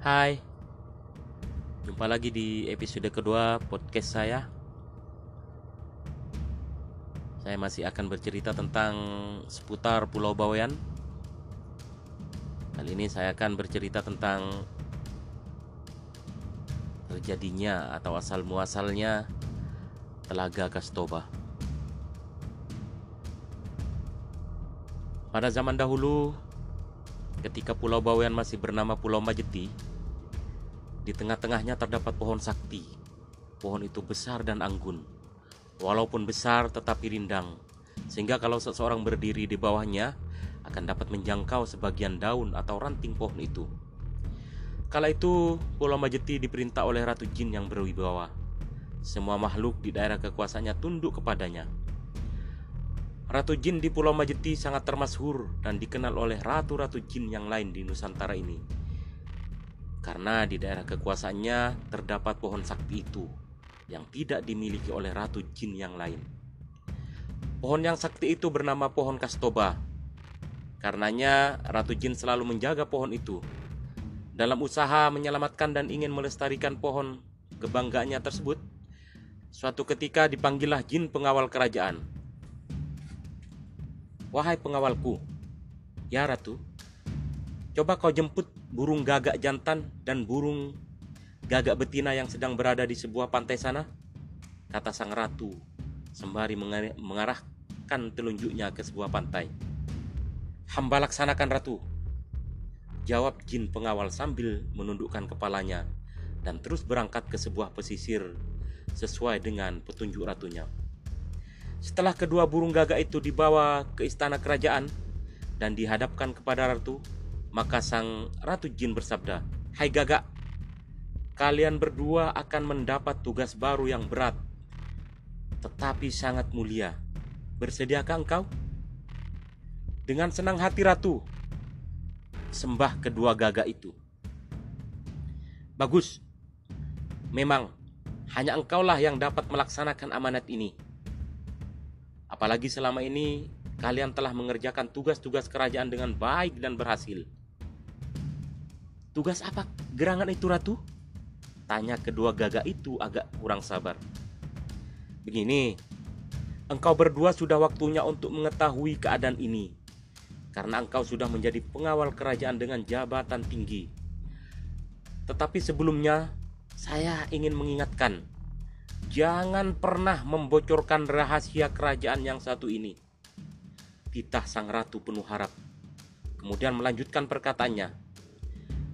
Hai, jumpa lagi di episode kedua podcast saya. Saya masih akan bercerita tentang seputar Pulau Bawean. Kali ini saya akan bercerita tentang terjadinya atau asal muasalnya Telaga Kastoba. Pada zaman dahulu, ketika Pulau Bawean masih bernama Pulau Majeti, di tengah-tengahnya terdapat pohon sakti. Pohon itu besar dan anggun. Walaupun besar tetapi rindang, sehingga kalau seseorang berdiri di bawahnya akan dapat menjangkau sebagian daun atau ranting pohon itu. Kala itu, Pulau Majeti diperintah oleh Ratu Jin yang berwibawa. Semua makhluk di daerah kekuasaannya tunduk kepadanya. Ratu Jin di Pulau Majeti sangat termasyhur dan dikenal oleh ratu-ratu jin yang lain di Nusantara ini. Karena di daerah kekuasaannya terdapat pohon sakti itu yang tidak dimiliki oleh ratu jin yang lain. Pohon yang sakti itu bernama pohon Kastoba. Karenanya ratu jin selalu menjaga pohon itu. Dalam usaha menyelamatkan dan ingin melestarikan pohon kebanggaannya tersebut, suatu ketika dipanggillah jin pengawal kerajaan Wahai pengawalku, ya ratu, coba kau jemput burung gagak jantan dan burung gagak betina yang sedang berada di sebuah pantai sana, kata sang ratu sembari mengarahkan telunjuknya ke sebuah pantai. Hamba laksanakan ratu, jawab jin pengawal sambil menundukkan kepalanya dan terus berangkat ke sebuah pesisir sesuai dengan petunjuk ratunya. Setelah kedua burung gagak itu dibawa ke istana kerajaan dan dihadapkan kepada ratu, maka sang ratu jin bersabda, "Hai gagak, kalian berdua akan mendapat tugas baru yang berat, tetapi sangat mulia. Bersediakah engkau?" Dengan senang hati ratu sembah kedua gagak itu. Bagus. Memang hanya engkaulah yang dapat melaksanakan amanat ini Apalagi selama ini kalian telah mengerjakan tugas-tugas kerajaan dengan baik dan berhasil. Tugas apa gerangan itu ratu? Tanya kedua gagak itu agak kurang sabar. Begini, engkau berdua sudah waktunya untuk mengetahui keadaan ini. Karena engkau sudah menjadi pengawal kerajaan dengan jabatan tinggi. Tetapi sebelumnya, saya ingin mengingatkan Jangan pernah membocorkan rahasia kerajaan yang satu ini. Titah sang ratu penuh harap. Kemudian melanjutkan perkataannya.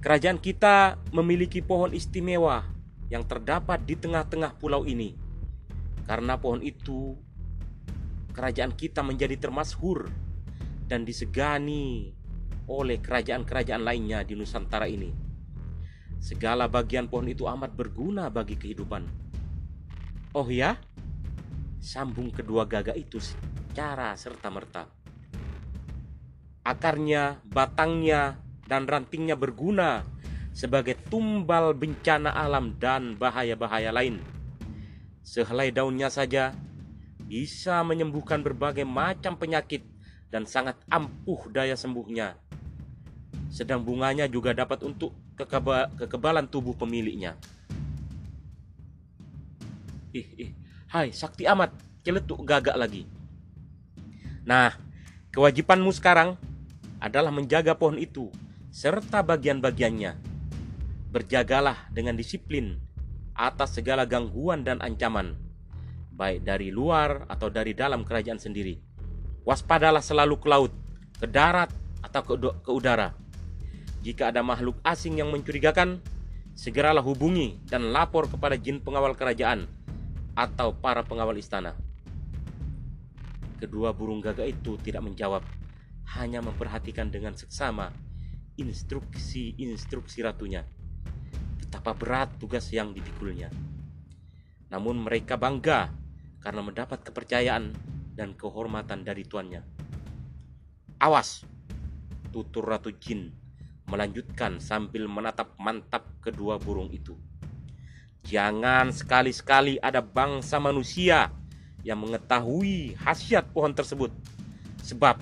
Kerajaan kita memiliki pohon istimewa yang terdapat di tengah-tengah pulau ini. Karena pohon itu, kerajaan kita menjadi termasyhur dan disegani oleh kerajaan-kerajaan lainnya di Nusantara ini. Segala bagian pohon itu amat berguna bagi kehidupan Oh ya? Sambung kedua gagak itu secara serta-merta. Akarnya, batangnya, dan rantingnya berguna sebagai tumbal bencana alam dan bahaya-bahaya lain. Sehelai daunnya saja bisa menyembuhkan berbagai macam penyakit dan sangat ampuh daya sembuhnya. Sedang bunganya juga dapat untuk kekebalan tubuh pemiliknya. Ih, ih. Hai, sakti amat. Celetuk gagak lagi. Nah, kewajibanmu sekarang adalah menjaga pohon itu serta bagian-bagiannya. Berjagalah dengan disiplin atas segala gangguan dan ancaman, baik dari luar atau dari dalam kerajaan sendiri. Waspadalah selalu ke laut, ke darat, atau ke, ke udara. Jika ada makhluk asing yang mencurigakan, segeralah hubungi dan lapor kepada jin pengawal kerajaan atau para pengawal istana. Kedua burung gagak itu tidak menjawab, hanya memperhatikan dengan seksama instruksi-instruksi ratunya. Betapa berat tugas yang dipikulnya. Namun mereka bangga karena mendapat kepercayaan dan kehormatan dari tuannya. Awas, tutur Ratu Jin melanjutkan sambil menatap mantap kedua burung itu. Jangan sekali-sekali ada bangsa manusia yang mengetahui khasiat pohon tersebut. Sebab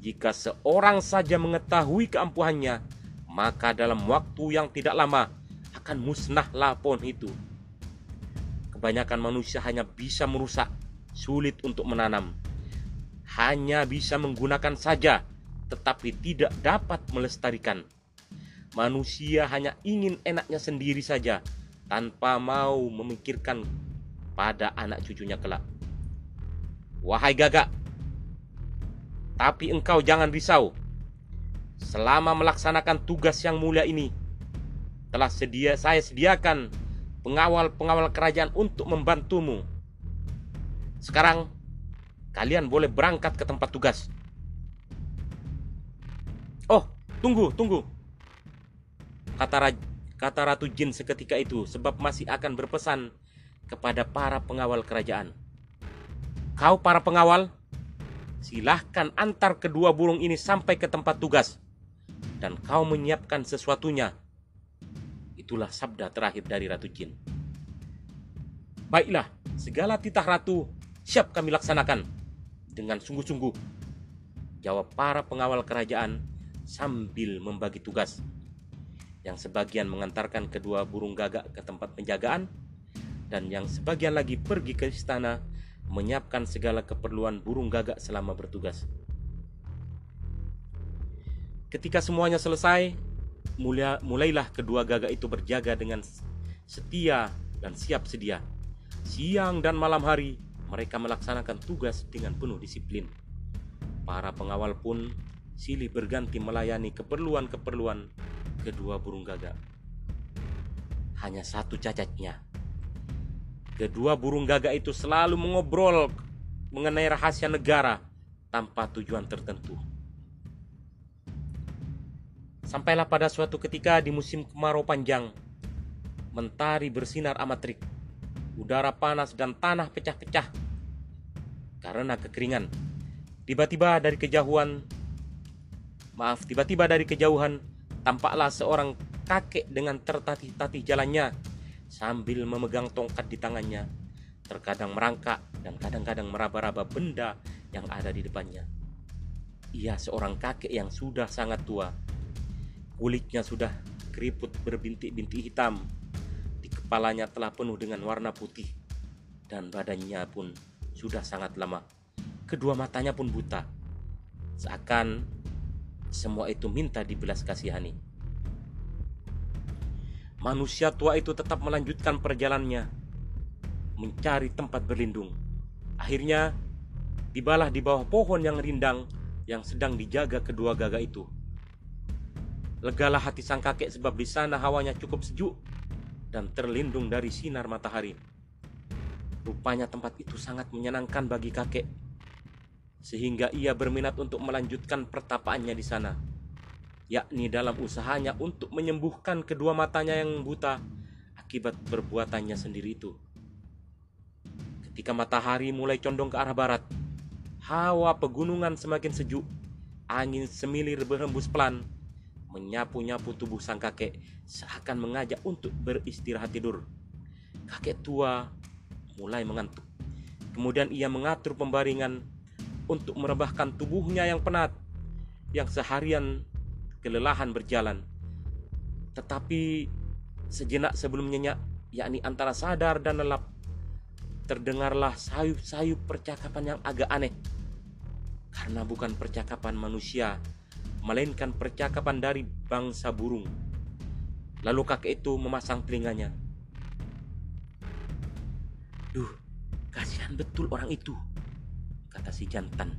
jika seorang saja mengetahui keampuhannya, maka dalam waktu yang tidak lama akan musnahlah pohon itu. Kebanyakan manusia hanya bisa merusak, sulit untuk menanam. Hanya bisa menggunakan saja, tetapi tidak dapat melestarikan. Manusia hanya ingin enaknya sendiri saja, tanpa mau memikirkan pada anak cucunya kelak. Wahai gagak, tapi engkau jangan risau. Selama melaksanakan tugas yang mulia ini, telah sedia saya sediakan pengawal-pengawal kerajaan untuk membantumu. Sekarang kalian boleh berangkat ke tempat tugas. Oh, tunggu, tunggu. Kata Raja kata Ratu Jin seketika itu sebab masih akan berpesan kepada para pengawal kerajaan. Kau para pengawal, silahkan antar kedua burung ini sampai ke tempat tugas dan kau menyiapkan sesuatunya. Itulah sabda terakhir dari Ratu Jin. Baiklah, segala titah ratu siap kami laksanakan dengan sungguh-sungguh. Jawab para pengawal kerajaan sambil membagi tugas yang sebagian mengantarkan kedua burung gagak ke tempat penjagaan, dan yang sebagian lagi pergi ke istana menyiapkan segala keperluan burung gagak selama bertugas. Ketika semuanya selesai, mulailah kedua gagak itu berjaga dengan setia dan siap sedia. Siang dan malam hari, mereka melaksanakan tugas dengan penuh disiplin. Para pengawal pun silih berganti melayani keperluan-keperluan kedua burung gagak. Hanya satu cacatnya. Kedua burung gagak itu selalu mengobrol mengenai rahasia negara tanpa tujuan tertentu. Sampailah pada suatu ketika di musim kemarau panjang, mentari bersinar amat terik, udara panas dan tanah pecah-pecah karena kekeringan. Tiba-tiba dari kejauhan, maaf, tiba-tiba dari kejauhan Tampaklah seorang kakek dengan tertatih-tatih jalannya sambil memegang tongkat di tangannya. Terkadang merangkak dan kadang-kadang meraba-raba benda yang ada di depannya. Ia seorang kakek yang sudah sangat tua. Kulitnya sudah keriput berbintik-bintik hitam. Di kepalanya telah penuh dengan warna putih dan badannya pun sudah sangat lama. Kedua matanya pun buta. Seakan semua itu minta dibelas kasihani. Manusia tua itu tetap melanjutkan perjalanannya, mencari tempat berlindung. Akhirnya, tibalah di bawah pohon yang rindang yang sedang dijaga kedua gagak itu. Legalah hati sang kakek sebab di sana hawanya cukup sejuk dan terlindung dari sinar matahari. Rupanya tempat itu sangat menyenangkan bagi kakek sehingga ia berminat untuk melanjutkan pertapaannya di sana, yakni dalam usahanya untuk menyembuhkan kedua matanya yang buta akibat perbuatannya sendiri itu. Ketika matahari mulai condong ke arah barat, hawa pegunungan semakin sejuk, angin semilir berhembus pelan, menyapu-nyapu tubuh sang kakek seakan mengajak untuk beristirahat tidur. Kakek tua mulai mengantuk. Kemudian ia mengatur pembaringan untuk merebahkan tubuhnya yang penat, yang seharian kelelahan berjalan. Tetapi sejenak sebelum nyenyak, yakni antara sadar dan lelap, terdengarlah sayup-sayup percakapan yang agak aneh. Karena bukan percakapan manusia, melainkan percakapan dari bangsa burung. Lalu kakek itu memasang telinganya. Duh, kasihan betul orang itu kata si jantan.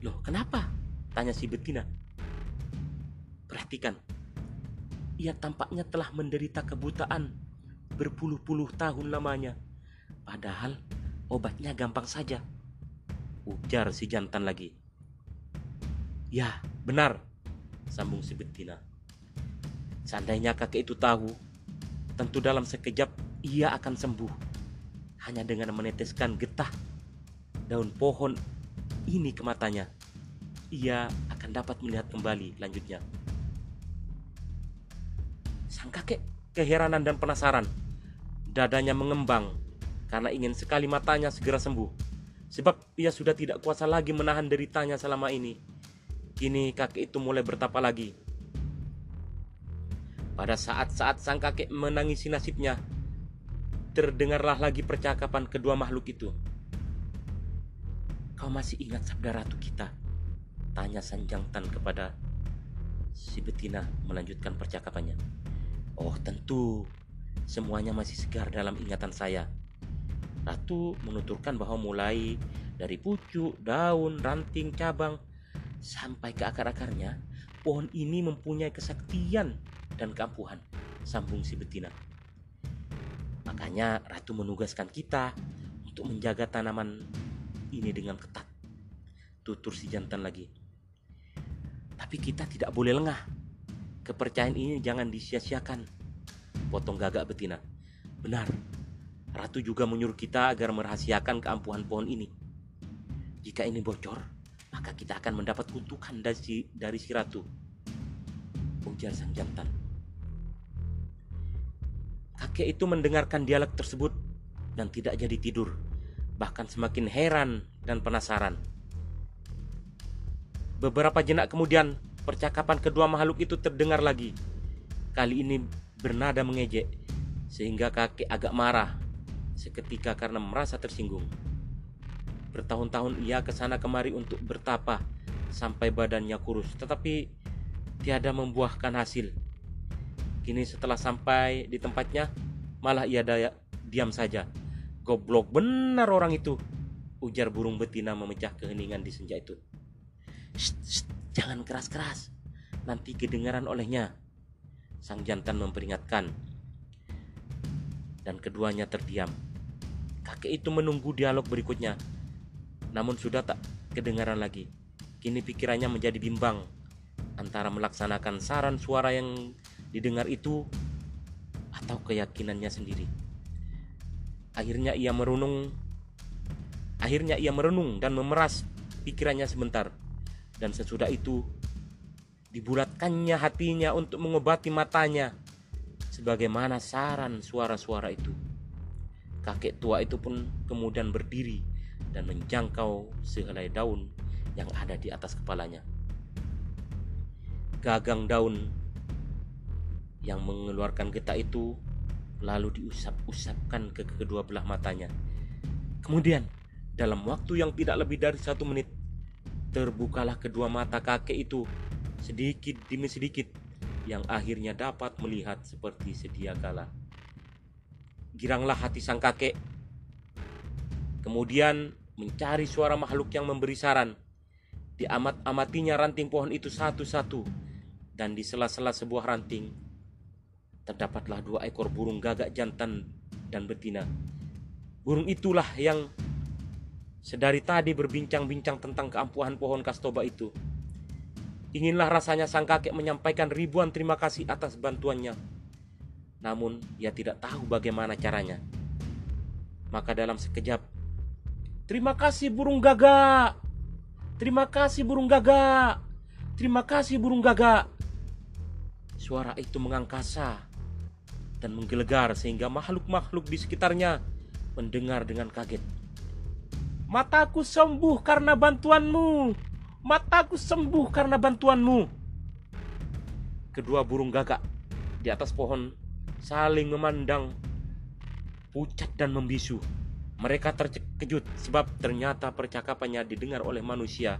Loh, kenapa? Tanya si betina. Perhatikan, ia tampaknya telah menderita kebutaan berpuluh-puluh tahun lamanya. Padahal obatnya gampang saja. Ujar si jantan lagi. Ya, benar, sambung si betina. Seandainya kakek itu tahu, tentu dalam sekejap ia akan sembuh. Hanya dengan meneteskan getah daun pohon ini ke matanya, ia akan dapat melihat kembali lanjutnya. Sang kakek keheranan dan penasaran. Dadanya mengembang karena ingin sekali matanya segera sembuh. Sebab ia sudah tidak kuasa lagi menahan deritanya selama ini. Kini kakek itu mulai bertapa lagi. Pada saat-saat sang kakek menangisi nasibnya, terdengarlah lagi percakapan kedua makhluk itu. Kau masih ingat sabda ratu kita? Tanya Sanjangtan kepada si betina melanjutkan percakapannya. Oh tentu, semuanya masih segar dalam ingatan saya. Ratu menuturkan bahwa mulai dari pucuk, daun, ranting, cabang, sampai ke akar-akarnya, pohon ini mempunyai kesaktian dan keampuhan, sambung si betina. Makanya Ratu menugaskan kita untuk menjaga tanaman ini dengan ketat. Tutur si jantan lagi. Tapi kita tidak boleh lengah. Kepercayaan ini jangan disia-siakan. Potong gagak betina. Benar. Ratu juga menyuruh kita agar merahasiakan keampuhan pohon ini. Jika ini bocor, maka kita akan mendapat kutukan dari si, dari si ratu. Ujar sang jantan. Kakek itu mendengarkan dialog tersebut dan tidak jadi tidur, bahkan semakin heran dan penasaran. Beberapa jenak kemudian, percakapan kedua makhluk itu terdengar lagi. Kali ini bernada mengejek, sehingga kakek agak marah seketika karena merasa tersinggung. Bertahun-tahun ia ke sana kemari untuk bertapa sampai badannya kurus, tetapi tiada membuahkan hasil. Kini setelah sampai di tempatnya, malah ia daya, diam saja. Goblok benar orang itu, ujar burung betina memecah keheningan di senja itu. Shh, shh, jangan keras-keras, nanti kedengaran olehnya. Sang jantan memperingatkan. Dan keduanya terdiam. Kakek itu menunggu dialog berikutnya. Namun sudah tak kedengaran lagi. Kini pikirannya menjadi bimbang antara melaksanakan saran suara yang didengar itu atau keyakinannya sendiri. Akhirnya ia merenung akhirnya ia merenung dan memeras pikirannya sebentar dan sesudah itu dibulatkannya hatinya untuk mengobati matanya sebagaimana saran suara-suara itu. Kakek tua itu pun kemudian berdiri dan menjangkau sehelai daun yang ada di atas kepalanya. Gagang daun yang mengeluarkan getah itu lalu diusap-usapkan ke kedua belah matanya. Kemudian, dalam waktu yang tidak lebih dari satu menit, terbukalah kedua mata kakek itu sedikit demi sedikit yang akhirnya dapat melihat seperti sedia kala. Giranglah hati sang kakek. Kemudian mencari suara makhluk yang memberi saran. Diamat-amatinya ranting pohon itu satu-satu dan di sela-sela sebuah ranting terdapatlah dua ekor burung gagak jantan dan betina. Burung itulah yang sedari tadi berbincang-bincang tentang keampuhan pohon kastoba itu. Inginlah rasanya sang kakek menyampaikan ribuan terima kasih atas bantuannya. Namun ia tidak tahu bagaimana caranya. Maka dalam sekejap, Terima kasih burung gagak. Terima kasih burung gagak. Terima kasih burung gagak. Suara itu mengangkasa dan menggelegar sehingga makhluk-makhluk di sekitarnya mendengar dengan kaget. Mataku sembuh karena bantuanmu. Mataku sembuh karena bantuanmu. Kedua burung gagak di atas pohon saling memandang pucat dan membisu. Mereka terkejut sebab ternyata percakapannya didengar oleh manusia,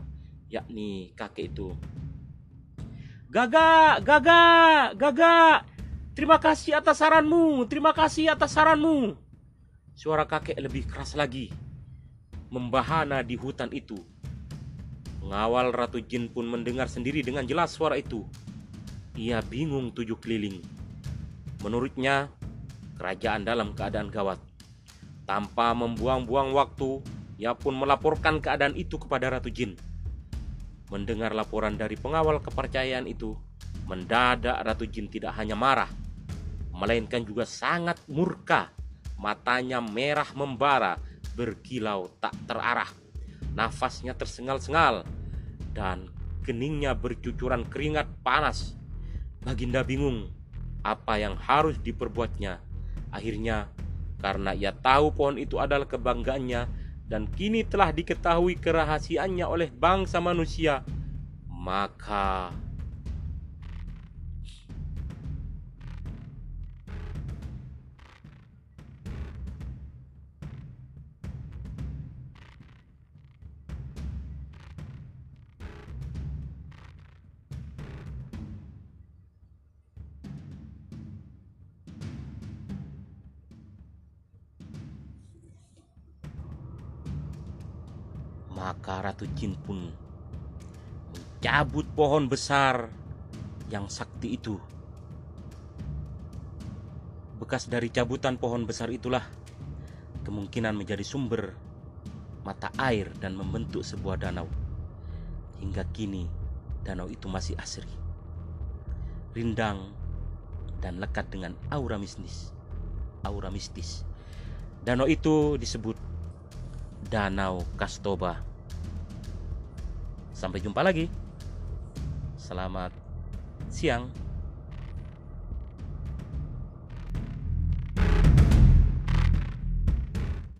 yakni kakek itu. Gagak, gagak, gagak, Terima kasih atas saranmu, terima kasih atas saranmu. Suara kakek lebih keras lagi, membahana di hutan itu. Pengawal Ratu Jin pun mendengar sendiri dengan jelas suara itu. Ia bingung tujuh keliling. Menurutnya, kerajaan dalam keadaan gawat. Tanpa membuang-buang waktu, ia pun melaporkan keadaan itu kepada Ratu Jin. Mendengar laporan dari pengawal kepercayaan itu, mendadak Ratu Jin tidak hanya marah, melainkan juga sangat murka. Matanya merah membara, berkilau tak terarah. Nafasnya tersengal-sengal dan keningnya bercucuran keringat panas. Baginda bingung apa yang harus diperbuatnya. Akhirnya karena ia tahu pohon itu adalah kebanggaannya dan kini telah diketahui kerahasiaannya oleh bangsa manusia, maka maka Ratu Jin pun mencabut pohon besar yang sakti itu. Bekas dari cabutan pohon besar itulah kemungkinan menjadi sumber mata air dan membentuk sebuah danau. Hingga kini danau itu masih asri, rindang, dan lekat dengan aura mistis. Aura mistis. Danau itu disebut Danau Kastoba. Sampai jumpa lagi. Selamat siang.